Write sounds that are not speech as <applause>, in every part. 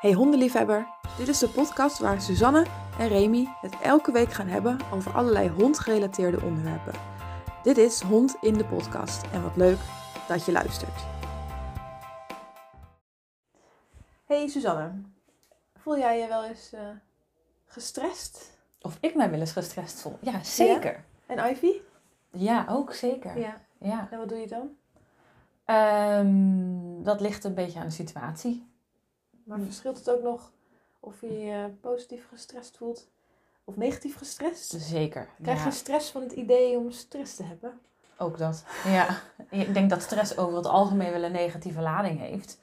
Hey hondenliefhebber, dit is de podcast waar Suzanne en Remy het elke week gaan hebben over allerlei hondgerelateerde onderwerpen. Dit is Hond in de podcast en wat leuk dat je luistert. Hey Suzanne, voel jij je wel eens uh, gestrest? Of ik mij wel eens gestrest voel? Ja, zeker. Ja? En Ivy? Ja, ook zeker. Ja. ja. En wat doe je dan? Um, dat ligt een beetje aan de situatie. Maar verschilt het ook nog of je je positief gestrest voelt of negatief gestrest? Zeker. Krijg je stress van het idee om stress te hebben? Ook dat, ja. Ik denk dat stress over het algemeen wel een negatieve lading heeft.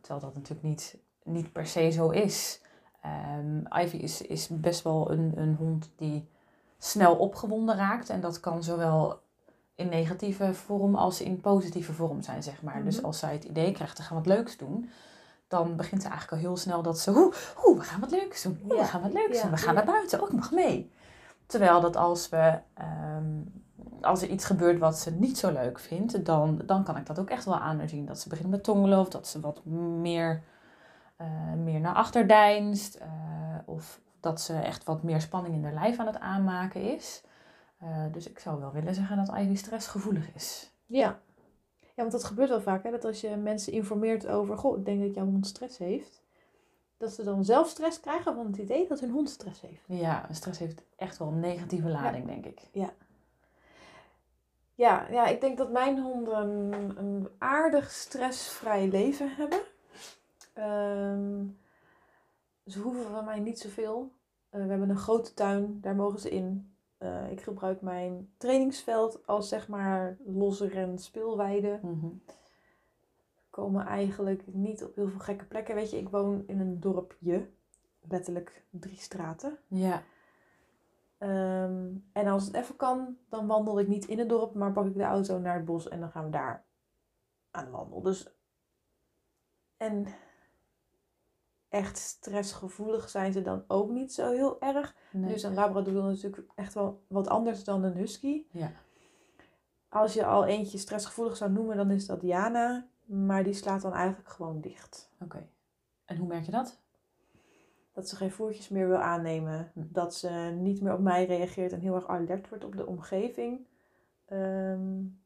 Terwijl dat natuurlijk niet, niet per se zo is. Um, Ivy is, is best wel een, een hond die snel opgewonden raakt. En dat kan zowel in negatieve vorm als in positieve vorm zijn, zeg maar. Dus als zij het idee krijgt, te gaan wat leuks doen dan begint ze eigenlijk al heel snel dat ze, hoe, hoe we gaan wat leuks doen, we gaan wat leuks doen, we gaan naar buiten, ook nog mee. Terwijl dat als we, ehm, als er iets gebeurt wat ze niet zo leuk vindt, dan, dan kan ik dat ook echt wel aan zien. Dat ze begint met tongelen of dat ze wat meer, uh, meer naar achter deinst. Uh, of dat ze echt wat meer spanning in haar lijf aan het aanmaken is. Uh, dus ik zou wel willen zeggen dat Ivy stressgevoelig is. Ja, want dat gebeurt wel vaak, hè? dat als je mensen informeert over, goh, ik denk dat jouw hond stress heeft, dat ze dan zelf stress krijgen van het idee dat hun hond stress heeft. Ja, stress heeft echt wel een negatieve lading, denk ik. Ja. Ja, ja, ik denk dat mijn honden een, een aardig stressvrij leven hebben. Um, ze hoeven van mij niet zoveel. Uh, we hebben een grote tuin, daar mogen ze in. Uh, ik gebruik mijn trainingsveld als zeg maar losse ren speelweide. Mm Komen eigenlijk niet op heel veel gekke plekken. Weet je, ik woon in een dorpje. Letterlijk drie straten. Ja. Um, en als het even kan, dan wandel ik niet in het dorp, maar pak ik de auto naar het bos en dan gaan we daar aan de wandel. Dus. En echt stressgevoelig zijn ze dan ook niet zo heel erg. Nee. Dus een labradoodle is natuurlijk echt wel wat anders dan een husky. Ja. Als je al eentje stressgevoelig zou noemen, dan is dat Diana. Maar die slaat dan eigenlijk gewoon dicht. Oké. En hoe merk je dat? Dat ze geen voertjes meer wil aannemen. Hm. Dat ze niet meer op mij reageert en heel erg alert wordt op de omgeving. Um,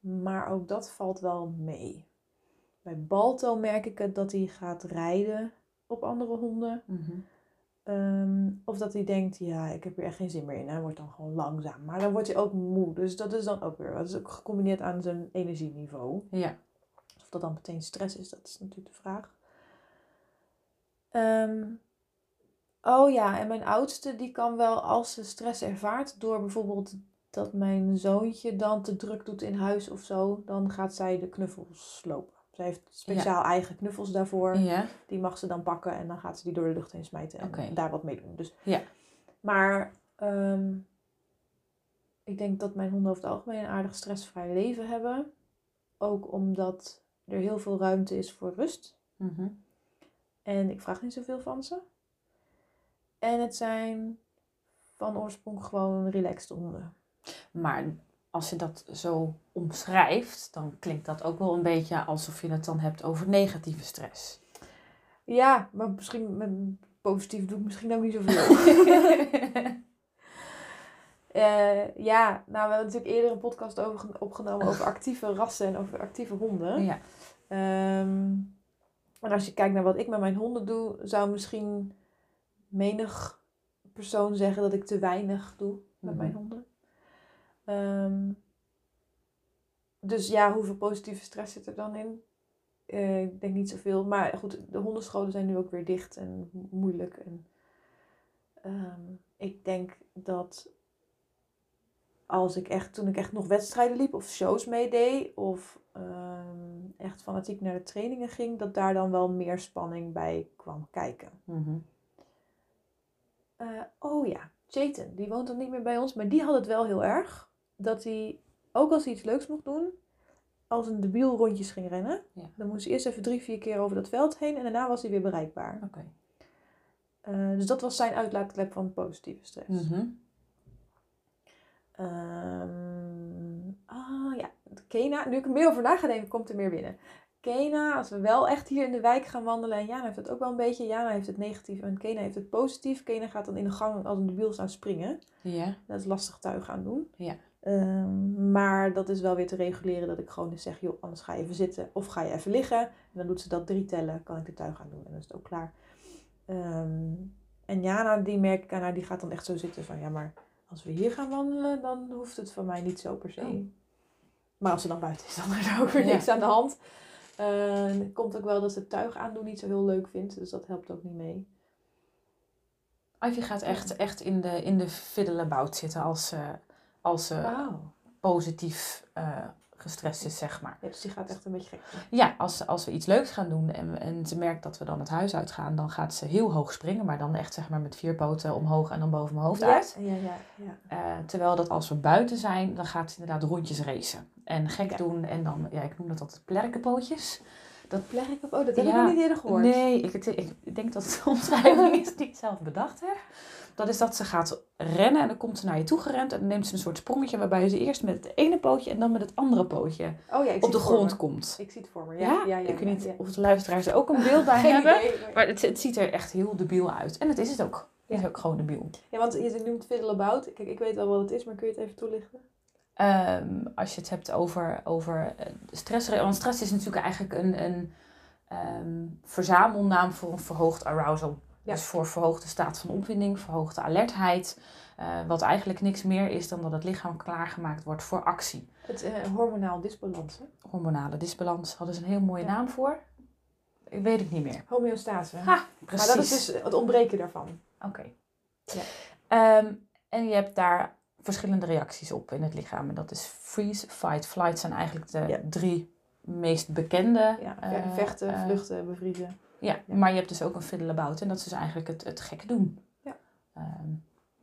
maar ook dat valt wel mee. Bij Balto merk ik het dat hij gaat rijden op andere honden. Mm um, of dat hij denkt, ja, ik heb er echt geen zin meer in. Hij wordt dan gewoon langzaam. Maar dan wordt hij ook moe. Dus dat is dan ook weer, dat is ook gecombineerd aan zijn energieniveau. Ja. Of dat dan meteen stress is, dat is natuurlijk de vraag. Um, oh ja, en mijn oudste die kan wel als ze stress ervaart door bijvoorbeeld dat mijn zoontje dan te druk doet in huis of zo, dan gaat zij de knuffels slopen. Ze heeft speciaal eigen knuffels daarvoor. Ja. Die mag ze dan pakken en dan gaat ze die door de lucht heen smijten en, okay. daar wat mee doen. Dus, ja. Maar um, ik denk dat mijn honden over het algemeen een aardig stressvrij leven hebben. Ook omdat er heel veel ruimte is voor rust. Mm -hmm. En ik vraag niet zoveel van ze. En het zijn van oorsprong gewoon relaxed honden. Maar als je dat zo omschrijft, dan klinkt dat ook wel een beetje alsof je het dan hebt over negatieve stress. Ja, maar misschien met positief doe ik misschien ook niet zoveel. uh, <laughs> ja, nou, we hebben natuurlijk eerder een podcast over, opgenomen over actieve rassen en over actieve honden. Ja. Um, en als je kijkt naar wat ik met mijn honden doe, zou misschien menig persoon zeggen dat ik te weinig doe met mm -hmm. mijn honden. Um, dus ja, hoeveel positieve stress zit er dan in? Uh, ik denk niet zoveel. Maar goed, de hondenscholen zijn nu ook weer dicht en moeilijk. En, um, ik denk dat als ik echt, toen ik echt nog wedstrijden liep of shows meedeed of um, echt fanatiek naar de trainingen ging, dat daar dan wel meer spanning bij kwam kijken. Mm -hmm. uh, oh ja, Jayton, die woont dan niet meer bij ons, maar die had het wel heel erg dat hij, ook als hij iets leuks mocht doen, als een debiel rondjes ging rennen. Ja. Dan moest hij eerst even drie, vier keer over dat veld heen en daarna was hij weer bereikbaar. Oké. Okay. Uh, dus dat was zijn uitlaatklep van positieve stress. Mm -hmm. um, ah ja, Kena, nu ik er meer over na ga denken, komt er meer binnen. Kena, als we wel echt hier in de wijk gaan wandelen, en Jana heeft het ook wel een beetje. Jana heeft het negatief en Kena heeft het positief. Kena gaat dan in de gang als een debiel staan springen. Ja. Dat is lastig tuig aan doen. Ja. Ehm, maar dat is wel weer te reguleren dat ik gewoon dus zeg, joh, anders ga je even zitten of ga je even liggen. En dan doet ze dat drie tellen, kan ik de tuig aan doen en dan is het ook klaar. Ehm, en Jana, die merk ik aan haar, die gaat dan echt zo zitten van, ja, maar als we hier gaan wandelen, dan hoeft het van mij niet zo per se. Oh. Maar als ze dan buiten is, dan <laughs> is er ook weer Ja. niks aan de hand. Eh, het komt ook wel dat ze het tuig aandoen niet zo heel leuk vindt, dus dat helpt ook niet mee. Ivy gaat echt, echt in de, in de zitten als ze, als ze positief eh, gestrest is, zeg maar. Ja, dus die gaat echt een beetje gek. Ja, als, als we iets leuks gaan doen en, en ze merkt dat we dan het huis uitgaan, dan gaat ze heel hoog springen, maar dan echt zeg maar met vier poten omhoog en dan boven mijn hoofd Ja, uit. ja, ja. ja. Eh, terwijl dat als we buiten zijn, dan gaat ze inderdaad rondjes racen. En gek Ja. doen en dan, ja, ik noem dat altijd plerkenpootjes. Dat leg ik op. Oh, dat heb Ja, ik nog niet eerder gehoord. Nee, ik, ik denk dat het omschrijving is die ik zelf bedacht heb. Dat is dat ze gaat rennen en dan komt ze naar je toe gerend en dan neemt ze een soort sprongetje waarbij ze eerst met het ene pootje en dan met het andere pootje Oh ja, ik op zie de grond me. komt. Ik zie het voor me. Ja, Ja, ja, ja. ik weet niet of de luisteraars er ook een <laughs> beeld bij hebben. maar- Maar het, het ziet er echt heel debiel uit. En het is het ook. Het is ook gewoon debiel. Ja, want je noemt fiddle-about. Kijk, ik weet wel wat het is, maar kun je het even toelichten? Ehm, als je het hebt over, over eh, stress. Want stress is natuurlijk eigenlijk een, een ehm, verzamelnaam voor een verhoogd arousal. Ja. Dus voor verhoogde staat van opwinding, verhoogde alertheid. eh, wat eigenlijk niks meer is dan dat het lichaam klaargemaakt wordt voor actie. Het eh, hormonaal disbalans. hè? Hormonale disbalans hadden ze een heel mooie Ja. naam voor. Ik weet het niet meer. Homeostase. Ha, precies. Maar dat is dus het ontbreken daarvan. Oké. Ja. Ehm, en je hebt daar verschillende reacties op in het lichaam. En dat is freeze, fight, flight zijn eigenlijk de Ja. drie meest bekende. Ja, eh, vechten, eh, vluchten, bevriezen. ja, Ja. maar je hebt dus ook een fiddle-about. En dat is dus eigenlijk het, het gekke doen. Ja. Ehm,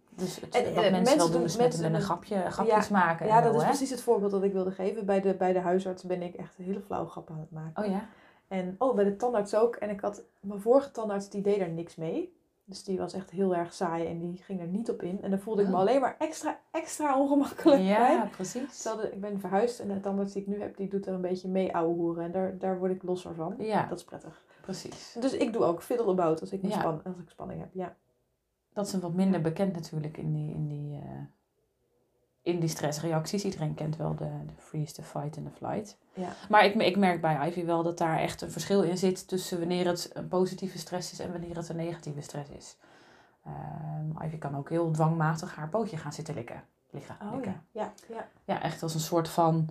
dus het, En, wat eh, mensen, mensen wel doen is met, een grapje, grapjes maken. en Ja, dat is hè? precies het voorbeeld dat ik wilde geven. Bij de, bij de huisarts ben ik echt hele flauwe grappen aan het maken. Oh ja? En oh, bij de tandarts ook. En ik had mijn vorige tandarts, die deed er niks mee. Dus die was echt heel erg saai en die ging er niet op in. En dan voelde ik me Oh. alleen maar extra, extra ongemakkelijk Ja, bij. precies. Terwijl de- ik ben verhuisd en de tandarts die ik nu heb, die doet er een beetje mee ouwe hoeren. En daar, daar word ik losser van. Ja, Dat is prettig. precies. Dus ik doe ook fiddle about als ik, Ja. span, als ik spanning heb. Ja. Dat is een wat minder bekend natuurlijk in die, in die, eh, in die stressreacties. Iedereen kent wel de, de freeze, de fight en de flight. Ja. Maar ik, ik merk bij Ivy wel dat daar echt een verschil in zit tussen wanneer het een positieve stress is en wanneer het een negatieve stress is. Ehm, Ivy kan ook heel dwangmatig haar pootje gaan zitten likken. Liggen, Oh likken. ja. Ja, ja. Ja, echt als een soort van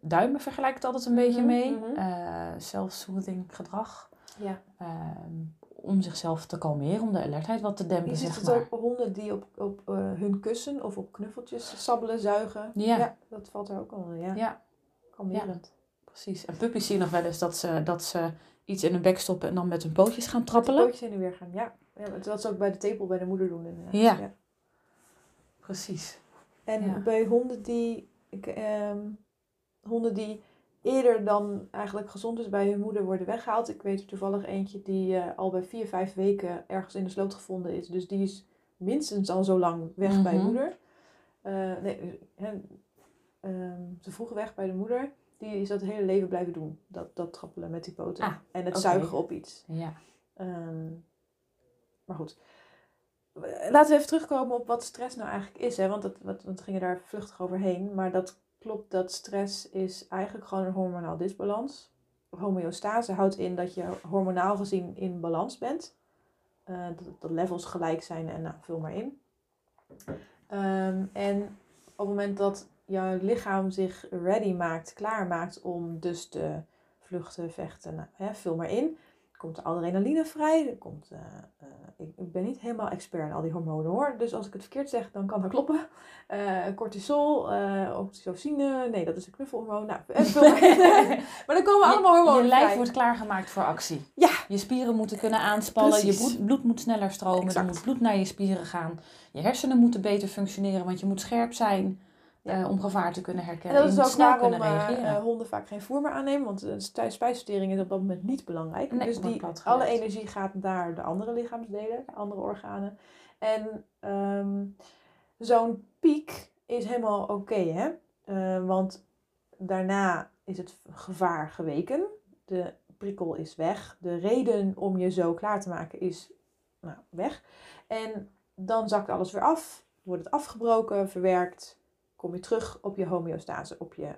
duimen vergelijkt het altijd een beetje Mhm, mee. mhm. Eh, self-soothing gedrag. ja. Ehm, om zichzelf te kalmeren, om de alertheid wat te dempen, Je ziet zeg het maar. ook honden die op, op eh, hun kussen of op knuffeltjes sabbelen, zuigen. Ja. dat valt er ook onder. Ja, Ja, kalmerend. precies. En puppies zien nog wel eens dat ze, dat ze iets in hun bek stoppen en dan met hun pootjes gaan Met trappelen. pootjes heen en weer gaan. Ja, ja dat ze ook bij de tepel bij de moeder doen. inderdaad. Ja. Precies. En Ja. bij honden die, ik, ehm, honden die eerder dan eigenlijk gezond is bij hun moeder worden weggehaald. Ik weet er toevallig eentje die eh, al bij vier, vijf weken ergens in de sloot gevonden is. Dus die is minstens al zo lang weg bij Mhm. moeder. Eh, nee, ehm, ze vroeg weg bij de moeder. Die is dat hele leven blijven doen. Dat, dat trappelen met die poten. Ah, en het zuigen op iets. Ja. Ehm, maar goed. Laten we even terugkomen op wat stress nou eigenlijk is. Hè? Want dat, wat, we gingen daar vluchtig overheen. Maar dat klopt dat stress is eigenlijk gewoon een hormonaal disbalans. Homeostase houdt in dat je hormonaal gezien in balans bent. Eh, dat, dat levels gelijk zijn en nou, vul maar in. Ehm, en op het moment dat jouw lichaam zich ready maakt, klaar maakt om dus te vluchten, vechten, nou, hè, vul maar in komt er adrenaline vrij. Er komt, eh, eh, ik, ik ben niet helemaal expert in al die hormonen hoor. Dus als ik het verkeerd zeg, dan kan dat kloppen. Eh, cortisol, oxytocine, nee dat is een knuffelhormoon. Nou, <laughs> maar dan komen allemaal je, hormonen je lijf vrij. wordt klaargemaakt voor actie. Ja. Je spieren moeten kunnen aanspannen, je bloed, bloed moet sneller stromen, Exact. er moet bloed naar je spieren gaan. Je hersenen moeten beter functioneren, want je moet scherp zijn Eh, om gevaar te kunnen En herkennen. dat je is ook snel waarom kunnen eh, reageren. eh, honden vaak geen voer meer aannemen. Want de spij- spijsvertering is op dat moment niet belangrijk. Nee, dus die, alle energie gaat naar de andere lichaamsdelen, andere organen. En ehm, zo'n piek is helemaal oké, hè? Want daarna is het gevaar geweken. De prikkel is weg. De reden om je zo klaar te maken is nou, weg. En dan zakt alles weer af. Wordt het afgebroken, verwerkt. Kom je terug op je homeostase, op je,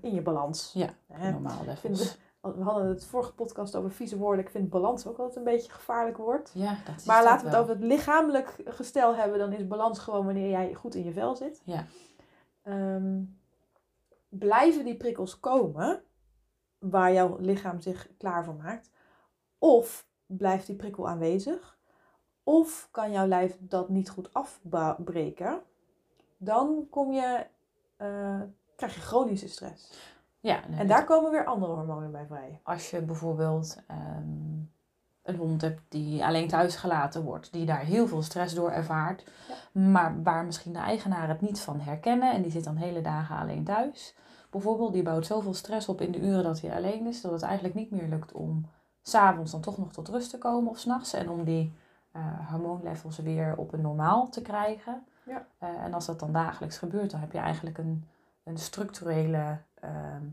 in je balans. Ja, normaal levels. we hadden het vorige podcast over vieze woorden. Ik vind balans ook altijd een beetje een gevaarlijk woord. Ja, dat is Maar laten we het wel. over het lichamelijk gestel hebben. Dan is balans gewoon wanneer jij goed in je vel zit. Ja. Ehm, blijven die prikkels komen waar jouw lichaam zich klaar voor maakt? Of blijft die prikkel aanwezig? Of kan jouw lijf dat niet goed afbreken? Dan kom je, eh, krijg je chronische stress. Ja, nee, En daar komen weer andere hormonen bij vrij. als je bijvoorbeeld ehm, een hond hebt die alleen thuis gelaten wordt, die daar heel veel stress door ervaart, maar waar misschien de eigenaar het niet van herkennen en die zit dan hele dagen alleen thuis. Bijvoorbeeld, die bouwt zoveel stress op in de uren dat hij alleen is, dat het eigenlijk niet meer lukt om s'avonds dan toch nog tot rust te komen of s'nachts en om die eh, hormoonlevels weer op een normaal te krijgen. Ja. Eh, en als dat dan dagelijks gebeurt, dan heb je eigenlijk een, een structurele ehm,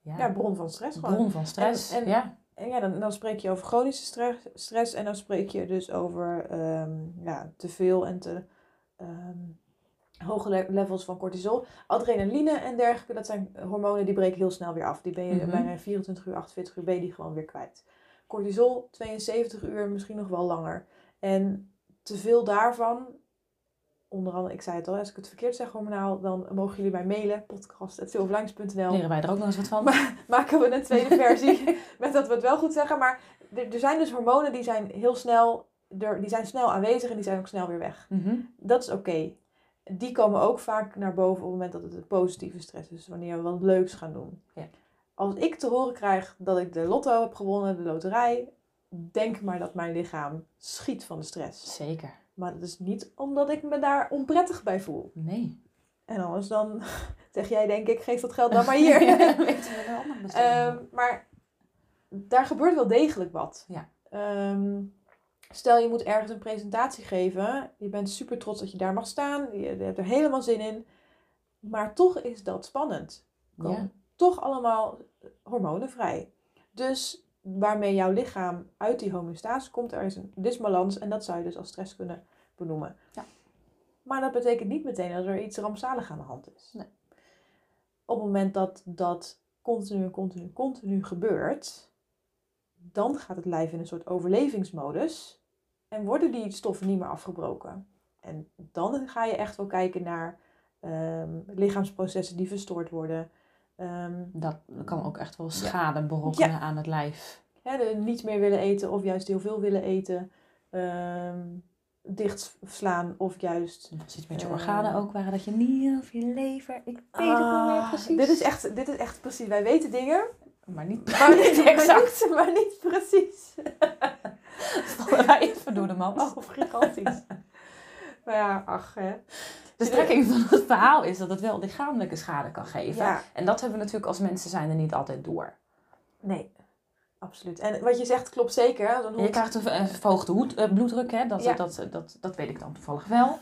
ja, Ja, bron van stress gewoon. bron van stress. En- en- ja. En ja, dan, dan spreek je over chronische stress, stress en dan spreek je dus over ehm, ja, te veel en te ehm, hoge le- levels van cortisol. Adrenaline en dergelijke, dat zijn hormonen die breken heel snel weer af. Die ben je Mhm. bijna 24 uur, 48 uur ben je die gewoon weer kwijt. Cortisol, 72 uur, misschien nog wel langer. En te veel daarvan, onder andere, ik zei het al, als ik het verkeerd zeg hormonaal, dan mogen jullie mij mailen, podcast.silverlines.nl Leren wij er ook nog eens wat van? <laughs> maken we een tweede versie <laughs> met dat we het wel goed zeggen. Maar er, er zijn dus hormonen die zijn heel snel, er, die zijn snel aanwezig en die zijn ook snel weer weg. Mhm. Dat is oké. Die komen ook vaak naar boven op het moment dat het een positieve stress is. Wanneer we wat leuks gaan doen. Ja. Als ik te horen krijg dat ik de lotto heb gewonnen, de loterij, denk maar dat mijn lichaam schiet van de stress. Zeker. Maar dat is niet omdat ik me daar onprettig bij voel. Nee. En anders dan <laughs> zeg jij denk ik, geef dat geld dan maar <laughs> hier. Ja, <laughs> weten we wel nog besteden. Ehm, maar daar gebeurt wel degelijk wat. Ja. Ehm, stel je moet ergens een presentatie geven. Je bent super trots dat je daar mag staan. Je, je hebt er helemaal zin in. Maar toch is dat spannend. Komen ja. toch allemaal hormonenvrij. Dus waarmee jouw lichaam uit die homeostase komt, er is een disbalans. En dat zou je dus als stress kunnen benoemen. Ja. Maar dat betekent niet meteen dat er iets rampzalig aan de hand is. Nee. Op het moment dat dat continu, continu, continu gebeurt, dan gaat het lijf in een soort overlevingsmodus en worden die stoffen niet meer afgebroken. En dan ga je echt wel kijken naar ehm, lichaamsprocessen die verstoord worden. Ehm, Dat kan ook echt wel schade berokkenen aan het lijf. hè, de niet meer willen eten of juist heel veel willen eten. ehm dichtslaan of juist... Of iets met je Eh. organen ook waren, dat je nier of je lever, ik weet het niet meer Ah, precies. Dit is, echt, dit is echt precies. Wij weten dingen, Maar niet, maar niet niet <laughs> exact. Maar niet, maar niet precies. <laughs> Vallen wij even door de mand. Oh, gigantisch. maar ja, ach hè. De strekking van het verhaal is dat het wel lichamelijke schade kan geven. Ja, En dat hebben we natuurlijk als mensen zijn er niet altijd door. nee. Absoluut. En wat je zegt klopt zeker. Je krijgt een verhoogde hoed, eh, bloeddruk, hè? Dat, Ja. dat, dat, dat weet ik dan toevallig wel.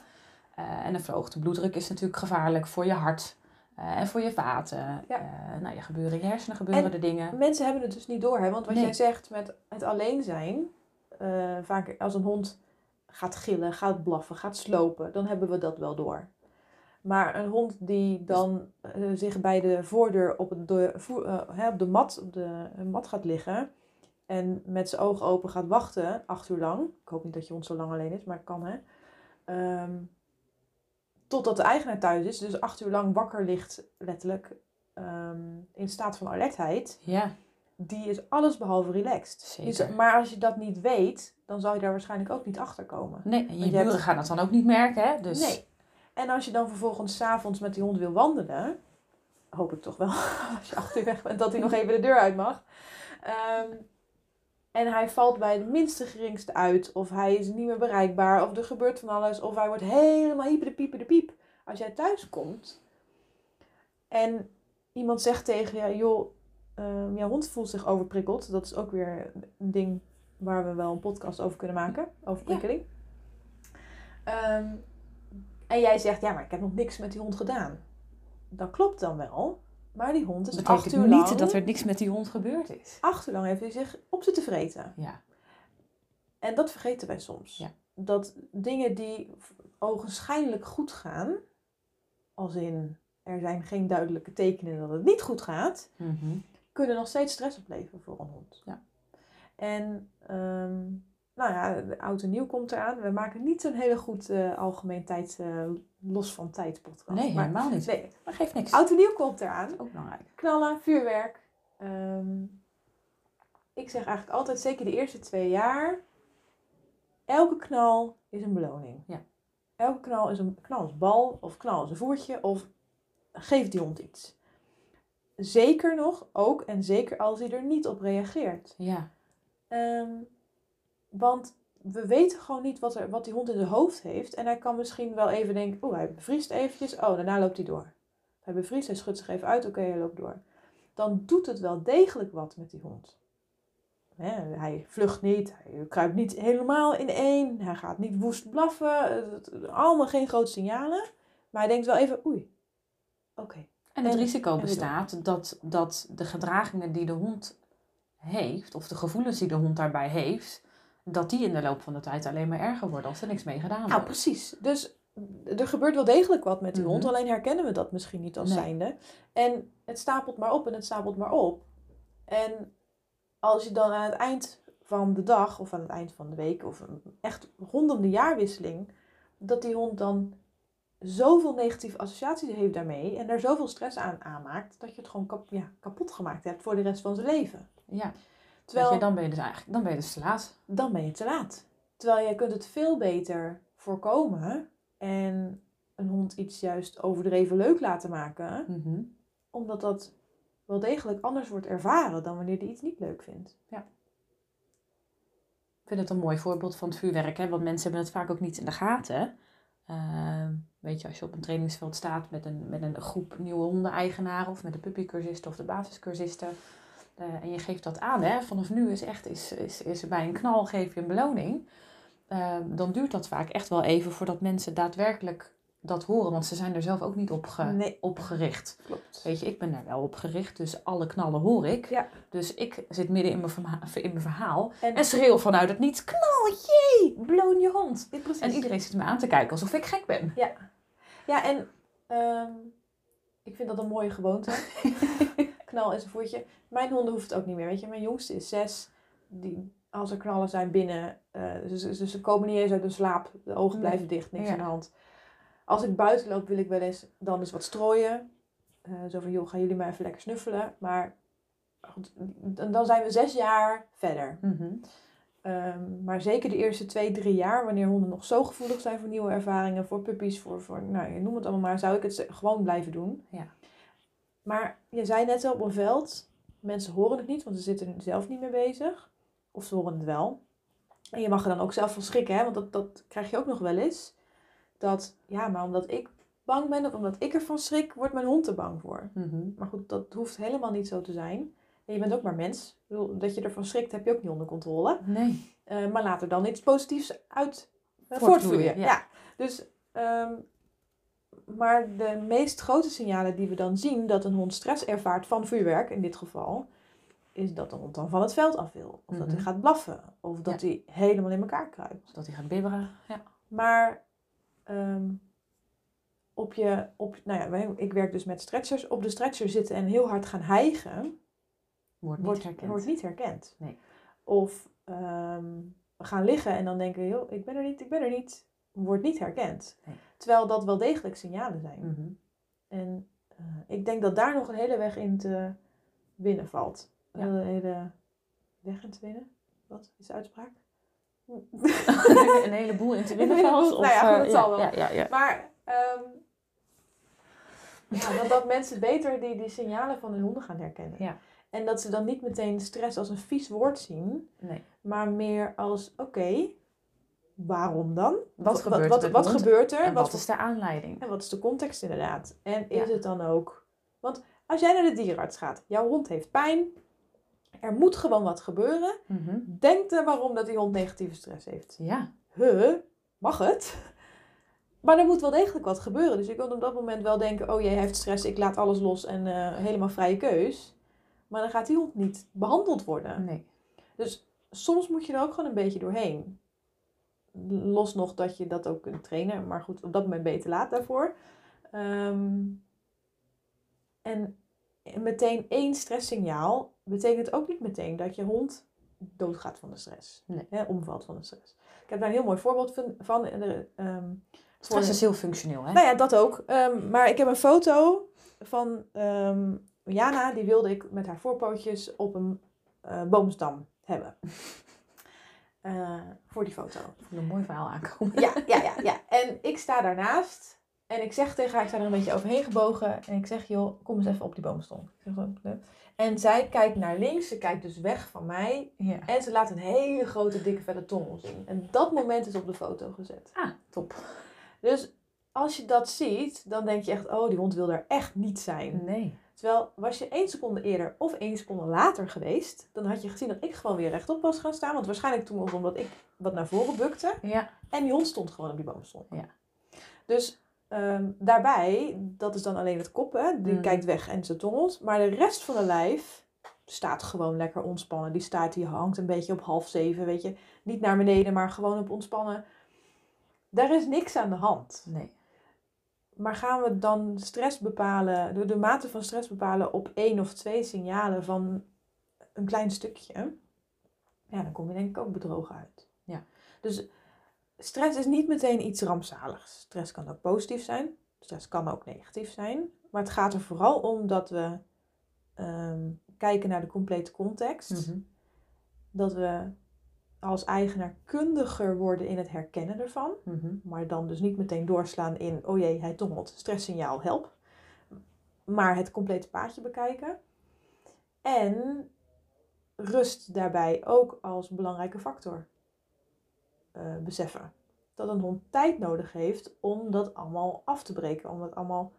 Eh, en een verhoogde bloeddruk is natuurlijk gevaarlijk voor je hart eh, en voor je vaten. Ja. Nou, je gebeuren je hersenen gebeuren En- er dingen. Mensen hebben het dus niet door. Hè? Want wat Nee. jij zegt met het alleen zijn. vaak als een hond gaat gillen, gaat blaffen, gaat slopen. Dan hebben we dat wel door. Maar een hond die dan eh, zich bij de voordeur op, het, de, eh, hè, op de mat, op de mat gaat liggen. En met zijn ogen open gaat wachten, acht uur lang. Ik hoop niet dat je hond zo lang alleen is, maar kan hè. Ehm, totdat de eigenaar thuis is. Dus acht uur lang wakker ligt, letterlijk. ehm, in staat van alertheid Ja, die is alles behalve relaxed. Dus- Zeker. maar als je dat niet weet, dan zou je daar waarschijnlijk ook niet achter komen. nee, en je je buren hebt- gaan het dan ook niet merken, hè? Dus Nee. En als je dan vervolgens s'avonds met die hond wil wandelen, hoop ik toch wel, <laughs> als je acht uur weg bent, dat hij nog even de deur uit mag. Ehm, en hij valt bij de minste geringste uit, of hij is niet meer bereikbaar, of er gebeurt van alles, of hij wordt helemaal hyper de pieper de piep. Als jij thuis komt en iemand zegt tegen je, joh, ehm, jouw hond voelt zich overprikkeld. Dat is ook weer een ding waar we wel een podcast over kunnen maken, over Ja. prikkeling. Ehm, en jij zegt, ja, maar ik heb nog niks met die hond gedaan. Dat klopt dan wel. Maar die hond is Dat acht betekent uur niet dat er niks met die hond gebeurd is. Acht uur lang heeft hij zich op zitten vreten. Ja. En dat vergeten wij soms. Ja. Dat dingen die ogenschijnlijk goed gaan, als in er zijn geen duidelijke tekenen dat het niet goed gaat, Mhm. kunnen nog steeds stress opleveren voor een hond. Ja. En ehm, nou ja, de oud en nieuw komt eraan. We maken niet zo'n hele goed eh, algemeen tijd, eh, los van tijd podcast. Nee, maar, helemaal niet. nee, Maar geeft niks. oud en nieuw komt eraan. Ook belangrijk. Knallen, vuurwerk. Ehm, ik zeg eigenlijk altijd, zeker de eerste twee jaar, elke knal is een beloning. Ja. Elke knal is een knal is bal, of knal is een voertje, of geef die hond iets. Zeker nog, ook en zeker als hij er niet op reageert. Ja. Ehm, want we weten gewoon niet wat, er, wat die hond in zijn hoofd heeft. En hij kan misschien wel even denken, oeh, hij bevriest eventjes. Oh, daarna loopt hij door. Hij bevriest, hij schudt zich even uit. Oké, hij loopt door. Dan doet het wel degelijk wat met die hond. Hij vlucht niet, hij kruipt niet helemaal in één. Hij gaat niet woest blaffen. Allemaal geen grote signalen. Maar hij denkt wel even, oei, oké. En het En- risico en bestaat dat, dat de gedragingen die de hond heeft, of de gevoelens die de hond daarbij heeft, dat die in de loop van de tijd alleen maar erger worden als er niks mee gedaan wordt. Nou, precies. Dus er gebeurt wel degelijk wat met die hond, Mhm. alleen herkennen we dat misschien niet als Nee. zijnde. En het stapelt maar op en het stapelt maar op. En als je dan aan het eind van de dag of aan het eind van de week of een echt rondom de jaarwisseling, dat die hond dan zoveel negatieve associaties heeft daarmee en daar zoveel stress aan aanmaakt, dat je het gewoon kap, ja, kapot gemaakt hebt voor de rest van zijn leven. Ja, Terwijl je, dan ben je dus eigenlijk dan ben je dus te laat. dan ben je te laat. Terwijl je kunt het veel beter voorkomen en een hond iets juist overdreven leuk laten maken, Mhm. omdat dat wel degelijk anders wordt ervaren dan wanneer hij iets niet leuk vindt. Ik vind het een mooi voorbeeld van het vuurwerk, hè? want mensen hebben het vaak ook niet in de gaten. Ehm, weet je, als je op een trainingsveld staat met een, met een groep nieuwe hondeneigenaren of met de puppycursisten of de basiscursisten. Eh, en je geeft dat aan, hè? vanaf nu is echt, is, is, is bij een knal geef je een beloning. Ehm, dan duurt dat vaak echt wel even voordat mensen daadwerkelijk dat horen, want ze zijn er zelf ook niet op, ge- Nee. op gericht. Klopt. Weet je, ik ben daar wel op gericht, dus alle knallen hoor ik. Ja. Dus ik zit midden in mijn, in mijn verhaal En, en schreeuw vanuit het niets, knal, jee, bloon je hond. Ja. En iedereen zit me aan te kijken alsof ik gek ben. Ja, en ehm, ik vind dat een mooie gewoonte. <laughs> Knal voertje. Mijn honden hoeft het ook niet meer. Weet je, mijn jongste is zes. Die, als er knallen zijn binnen, eh dus, dus, dus ze komen niet eens uit hun slaap. De ogen Nee. blijven dicht, niks Ja. aan de hand. Als ik buiten loop, wil ik wel eens dan eens wat strooien. Eh, zo van, joh, gaan jullie maar even lekker snuffelen. Maar goed, dan zijn we zes jaar verder. Ehm, maar zeker de eerste twee, drie jaar, wanneer honden nog zo gevoelig zijn voor nieuwe ervaringen, voor puppies, voor, voor nou, je noem het allemaal maar, zou ik het gewoon blijven doen. Ja. Maar je zei net al op een veld, mensen horen het niet, want ze zitten zelf niet mee bezig. Of ze horen het wel. En je mag er dan ook zelf van schrikken, hè? want dat, dat krijg je ook nog wel eens. Dat, ja, maar omdat ik bang ben of omdat ik ervan schrik, wordt mijn hond er bang voor. Mhm. Maar goed, dat hoeft helemaal niet zo te zijn. En je bent ook maar mens. Ik bedoel, dat je ervan schrikt, heb je ook niet onder controle. Nee. Eh, maar laat er dan iets positiefs uit uh, Voortvloeien. Ja. Dus, ehm, maar de meest grote signalen die we dan zien dat een hond stress ervaart van vuurwerk, in dit geval, is dat de hond dan van het veld af wil. Of dat Mhm. hij gaat blaffen. Of dat hij helemaal in elkaar kruipt. Dat hij gaat bibberen. Ja. Maar ehm, op je, op, nou ja, ik werk dus met stretchers. Op de stretcher zitten en heel hard gaan hijgen, Wordt niet wordt, herkend. wordt niet herkend. Nee. Of ehm, gaan liggen en dan denken, joh, ik ben er niet, ik ben er niet, wordt niet herkend. Nee. Terwijl dat wel degelijk signalen zijn. Mhm. En eh, ik denk dat daar nog een hele weg in te winnen valt. Ja. Een hele weg in te winnen? Wat is de uitspraak? <laughs> een heleboel in te winnen valt. nou ja, of, eh, dat zal wel. Ja, ja, ja. Maar ehm, ja, dat, dat mensen beter die, die signalen van hun honden gaan herkennen. Ja. En dat ze dan niet meteen stress als een vies woord zien, Nee. maar meer als: oké, waarom dan? Wat gebeurt er wat, gebeurt er? En wat is de aanleiding? en wat is de context inderdaad? En is Ja. het dan ook... Want als jij naar de dierenarts gaat, jouw hond heeft pijn, er moet gewoon wat gebeuren. Mhm. Denk er waarom dat die hond negatieve stress heeft. Ja. Huh, mag het? <laughs> Maar er moet wel degelijk wat gebeuren. Dus je kunt op dat moment wel denken, oh jee, hij heeft stress, ik laat alles los en eh, helemaal vrije keus. Maar dan gaat die hond niet behandeld worden. Nee. Dus soms moet je er ook gewoon een beetje doorheen. Los nog dat je dat ook kunt trainen. Maar goed, op dat moment ben je te laat daarvoor. Ehm, en meteen één stresssignaal betekent ook niet meteen dat je hond doodgaat van de stress. Nee. Hè, omvalt van de stress. Ik heb daar een heel mooi voorbeeld van. er, ehm, Stress is heel functioneel, hè? nou ja, dat ook. Ehm, maar ik heb een foto van Jana, die wilde ik met haar voorpootjes op een eh, boomstam hebben. Eh, voor die foto. Ik een mooi verhaal aankomen. Ja, ja, ja, ja. <laughs> En ik sta daarnaast en ik zeg tegen haar, ik sta er een beetje overheen gebogen. En ik zeg, joh, kom eens even op die "Nee." En zij kijkt naar links, ze kijkt dus weg van mij. Ja. En ze laat een hele grote, dikke, vette tongel zien. En dat moment is op de foto gezet. Ah, top. Dus als je dat ziet, dan denk je echt, oh, die hond wil er echt niet zijn. Nee. Terwijl, was je één seconde eerder of één seconde later geweest, dan had je gezien dat ik gewoon weer rechtop was gaan staan. Want waarschijnlijk toen was omdat ik wat naar voren bukte. Ja. En die hond stond gewoon op die boomstom. Ja. Dus ehm, daarbij, dat is dan alleen het kop, hè, die Mhm. kijkt weg en ze tongelt. Maar de rest van de lijf staat gewoon lekker ontspannen. Die staat, die hangt een beetje op half zeven, weet je. Niet naar beneden, maar gewoon op ontspannen. Daar is niks aan de hand. Nee. Maar gaan we dan stress bepalen, de, de mate van stress bepalen op één of twee signalen van een klein stukje? Ja, dan kom je denk ik ook bedrogen uit. Ja. Dus stress is niet meteen iets rampzaligs. Stress kan ook positief zijn. Stress kan ook negatief zijn. Maar het gaat er vooral om dat we ehm, kijken naar de complete context. Mhm. Dat we als eigenaar kundiger worden in het herkennen ervan. Mhm. Maar dan dus niet meteen doorslaan in, oh jee, hij tongelt, stresssignaal, help. Maar het complete paadje bekijken. En rust daarbij ook als belangrijke factor eh, beseffen. Dat een hond tijd nodig heeft om dat allemaal af te breken, om dat allemaal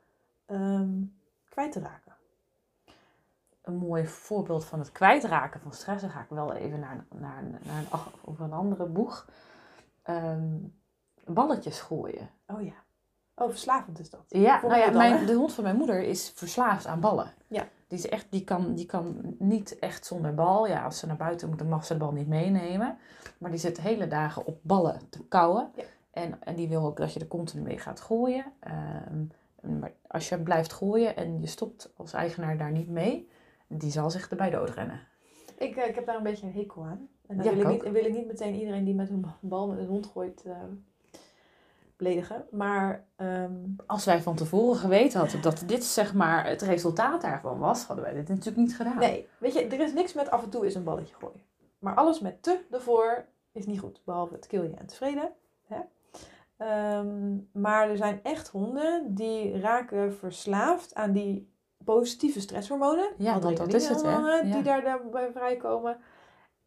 ehm, kwijt te raken. Een mooi voorbeeld van het kwijtraken van stress. Dan ga ik wel even naar, naar, naar een, over een andere boeg. Ehm, balletjes gooien. Oh ja. Oh, verslavend is dat. Ja, nou ja, dan, mijn, de hond van mijn moeder is verslaafd aan ballen. Ja. Die, is echt, die, kan, die kan niet echt zonder bal. Ja, als ze naar buiten moet, dan mag ze de bal niet meenemen. Maar die zit hele dagen op ballen te kauwen. Ja. En, en die wil ook dat je er continu mee gaat gooien. Ehm, maar als je blijft gooien en je stopt als eigenaar daar niet mee, die zal zich erbij doodrennen. Ik, eh, ik heb daar een beetje een hekel aan. En dan Ja, wil, ik niet, wil ik niet meteen iedereen die met een bal met een hond gooit eh, beledigen. Maar ehm, Als wij van tevoren geweten hadden dat dit zeg maar het resultaat daarvan was, hadden wij dit natuurlijk niet gedaan. nee, weet je, er is niks met af en toe eens een balletje gooien. Maar alles met te ervoor is niet goed. Behalve het kill je en tevreden. Hè? Ehm, maar er zijn echt honden die raken verslaafd aan die positieve stresshormonen. Ja, dat is het, hè? Ja. Die daar, daarbij vrijkomen.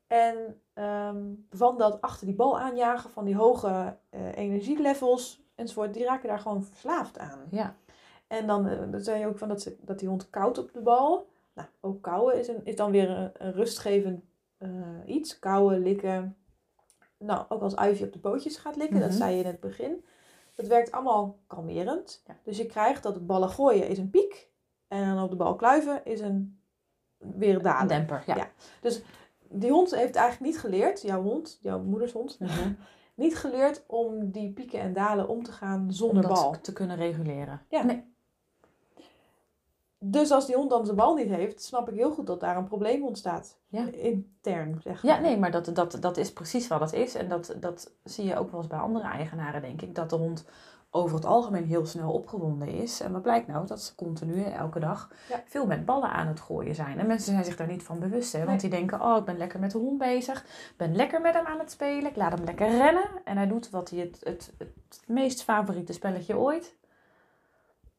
En ehm, van dat achter die bal aanjagen, van die hoge eh, energielevels enzovoort, die raken daar gewoon verslaafd aan. Ja, En dan, eh, dan zei je ook van dat, ze, dat die hond koudt op de bal. Nou, ook kauwen is, een, is dan weer een, een rustgevend eh, iets. Kauwen, likken. Nou, ook als Ivy op de pootjes gaat likken, dat Mhm. zei je in het begin. Dat werkt allemaal kalmerend. Ja. Dus je krijgt dat ballen gooien is een piek. En dan op de bal kluiven is een weer een dalen. demper. Ja. Ja. Die hond heeft eigenlijk niet geleerd, jouw hond, jouw moeders hond, Mhm. <laughs> niet geleerd om die pieken en dalen om te gaan Om zonder dat bal. te kunnen reguleren. Ja. Nee. Dus als die hond dan zijn bal niet heeft, snap ik heel goed dat daar een probleem ontstaat. Ja. Intern, zeg Ja, maar. nee, maar dat, dat, dat is precies wat het is. En dat, dat zie je ook wel eens bij andere eigenaren, denk ik. Dat de hond over het algemeen heel snel opgewonden is. En wat blijkt nou? Dat ze continu, elke dag, Ja. veel met ballen aan het gooien zijn. En mensen zijn zich daar niet van bewust. Hè? Want die denken, oh, ik ben lekker met de hond bezig. Ik ben lekker met hem aan het spelen. Ik laat hem lekker rennen. En hij doet wat hij het, het, het meest favoriete spelletje ooit.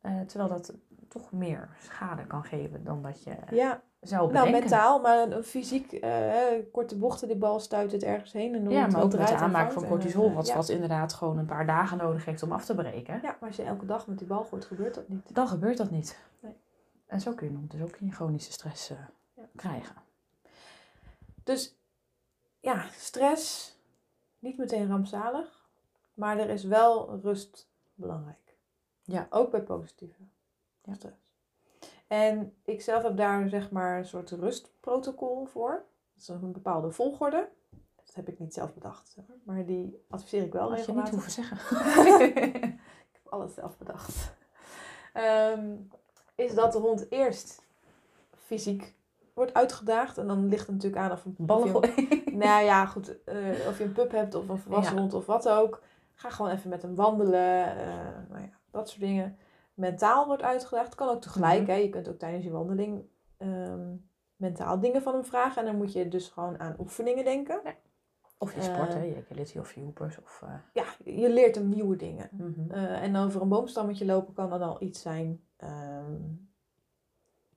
Eh, terwijl dat toch meer schade kan geven dan dat je Ja, zou nou mentaal, maar een fysiek, eh, hè, korte bochten, die bal stuit het ergens heen. En de Ja, maar ook met aanmaken vangt van en, cortisol, eh, wat, ja. wat inderdaad gewoon een paar dagen nodig heeft om af te breken. Ja, maar als je elke dag met die bal gooit, gebeurt dat niet. Dan gebeurt dat niet. Nee. En zo kun je hond dus ook in chronische stress eh, Ja. krijgen. Dus ja, stress, niet meteen rampzalig. Maar er is wel rust belangrijk. Ja. Ook bij positieve Ja. stress. En ik zelf heb daar zeg maar een soort rustprotocol voor. Dat is een bepaalde volgorde. Dat heb ik niet zelf bedacht. maar. Die adviseer ik wel Dat je niet hoeven zeggen. <laughs> ik heb alles zelf bedacht. Ehm, is dat de hond eerst fysiek wordt uitgedaagd. En dan ligt het natuurlijk aan of een Ballen. <laughs> Nou ja, goed. eh, of je een pup hebt of een volwassen Ja. hond of wat ook. Ga gewoon even met hem wandelen. eh, nou ja, dat soort dingen. Mentaal wordt uitgedaagd. Kan ook tegelijk. Mhm. hè. Je kunt ook tijdens je wandeling ehm, mentaal dingen van hem vragen. En dan moet je dus gewoon aan oefeningen denken. Of je Eh, sport, hè. Je agility of je hoepers. Of, eh, Ja, je leert hem nieuwe dingen. mhm. Eh, en over een boomstammetje lopen kan dan al iets zijn. ehm,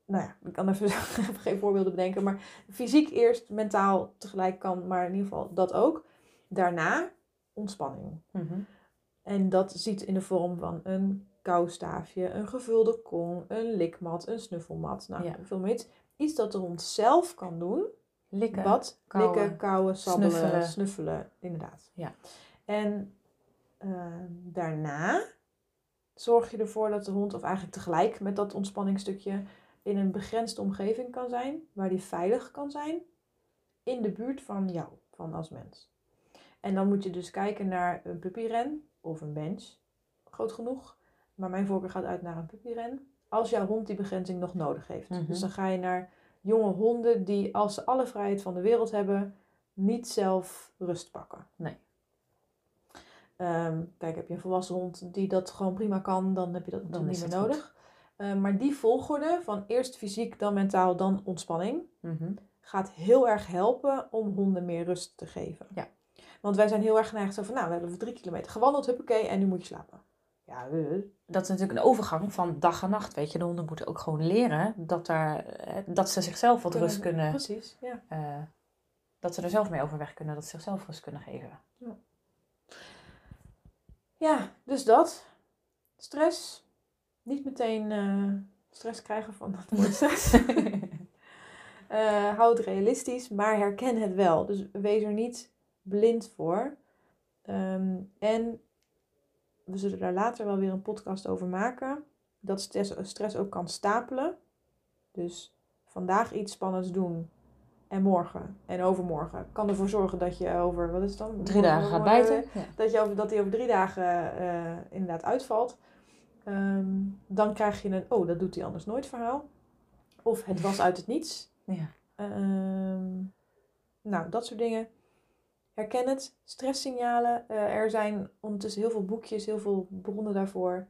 nou ja, ik kan even, even <laughs> geen voorbeelden bedenken. Maar fysiek eerst, mentaal tegelijk kan, maar in ieder geval dat ook. Daarna ontspanning. Mhm. En dat ziet in de vorm van een kauwstaafje, een gevulde kom, een likmat, een snuffelmat. Nou, Ja. veel meer iets. Dat de hond zelf kan doen. Likken. Wat? Likken, sabbelen, snuffelen. snuffelen. inderdaad. Ja. En ehm, daarna zorg je ervoor dat de hond, of eigenlijk tegelijk met dat ontspanningsstukje, in een begrensde omgeving kan zijn, waar die veilig kan zijn, in de buurt van jou, van als mens. En dan moet je dus kijken naar een puppyren of een bench, groot genoeg. Maar mijn voorkeur gaat uit naar een puppyren, als jouw hond die begrenzing nog nodig heeft. Mhm. Dus dan ga je naar jonge honden die, als ze alle vrijheid van de wereld hebben, niet zelf rust pakken. Nee. Ehm, kijk, heb je een volwassen hond die dat gewoon prima kan, dan heb je dat natuurlijk niet meer nodig. Ehm, maar die volgorde van eerst fysiek, dan mentaal, dan ontspanning, Mhm. gaat heel erg helpen om honden meer rust te geven. Ja. Want wij zijn heel erg geneigd zo van, nou, we hebben drie kilometer gewandeld, huppakee, en nu moet je slapen. Ja, Dat is natuurlijk een overgang van dag en nacht. Weet je, de honden moeten ook gewoon leren dat, daar, eh, dat ze zichzelf wat rust kunnen. Precies, ja. eh, dat ze er zelf mee overweg kunnen, dat ze zichzelf rust kunnen geven. Ja, dus dat. Stress. Niet meteen eh, stress krijgen van dat woord stress. <laughs> <laughs> Hou het realistisch, maar herken het wel. Dus wees er niet blind voor. Ehm, en we zullen daar later wel weer een podcast over maken. Dat stress, ook kan stapelen. Dus vandaag iets spannends doen. En morgen en overmorgen kan ervoor zorgen dat je over, wat is het dan? Drie dagen gaat bijten. Ja. Dat, je over, dat die over drie dagen eh, inderdaad uitvalt. Ehm, dan krijg je een, oh, dat doet hij anders nooit verhaal. Of het was uit het niets. Ja. Ehm, nou, dat soort dingen. Herken het. Stresssignalen. Eh, er zijn ondertussen heel veel boekjes, heel veel bronnen daarvoor.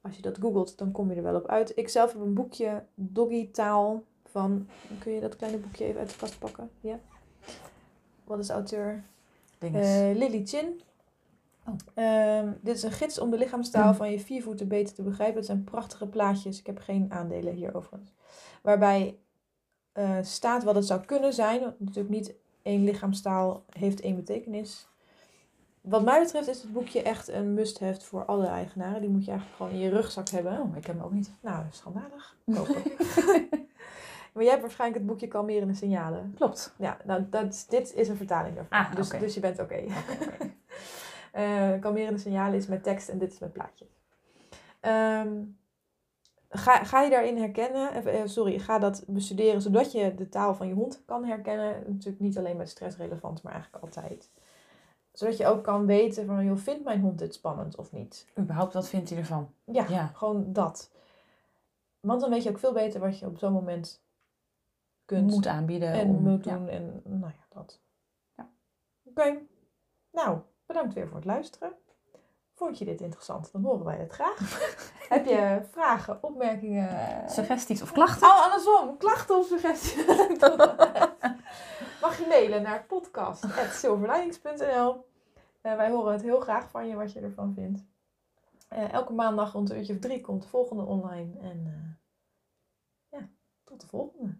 Als je dat googelt, dan kom je er wel op uit. Ik zelf heb een boekje Doggy Taal van... Kun je dat kleine boekje even uit de kast pakken? Ja. Wat is de auteur? Eh, Lily Chin. Oh. Ehm, dit is een gids om de lichaamstaal van je viervoeten beter te begrijpen. Het zijn prachtige plaatjes. Ik heb geen aandelen hier overigens. Waarbij eh, staat wat het zou kunnen zijn. Natuurlijk niet één lichaamstaal heeft één betekenis. Wat mij betreft is het boekje echt een must-have voor alle eigenaren. Die moet je eigenlijk gewoon in je rugzak hebben. oh, ik heb hem ook niet. Nou, schandalig. <laughs> Kopen. <laughs> maar jij hebt waarschijnlijk het boekje Kalmerende Signalen. Klopt. Ja, nou, dat, dit is een vertaling daarvan. Ah, dus, dus je bent oké. <laughs> Eh, kalmerende signalen is met tekst en dit is met plaatjes. Ehm, ga, ga je daarin herkennen, eh, eh, sorry, ga dat bestuderen zodat je de taal van je hond kan herkennen. Natuurlijk niet alleen met stress relevant, maar eigenlijk altijd. Zodat je ook kan weten van, joh, vindt mijn hond dit spannend of niet? Überhaupt, wat vindt hij ervan? Ja, Ja. gewoon dat. Want dan weet je ook veel beter wat je op zo'n moment kunt Moet aanbieden. en om, moet ja. doen. En nou ja, dat. Ja. Oké. Nou, bedankt weer voor het luisteren. Vond je dit interessant? Dan horen wij het graag. <laughs> Heb je vragen, opmerkingen? Suggesties of klachten? Oh, andersom. Klachten of suggesties? <laughs> Mag je mailen naar podcast.silverlinings.nl Eh, Wij horen het heel graag van je wat je ervan vindt. Eh, elke maandag rond een uurtje of drie komt de volgende online. En eh, ja, tot de volgende.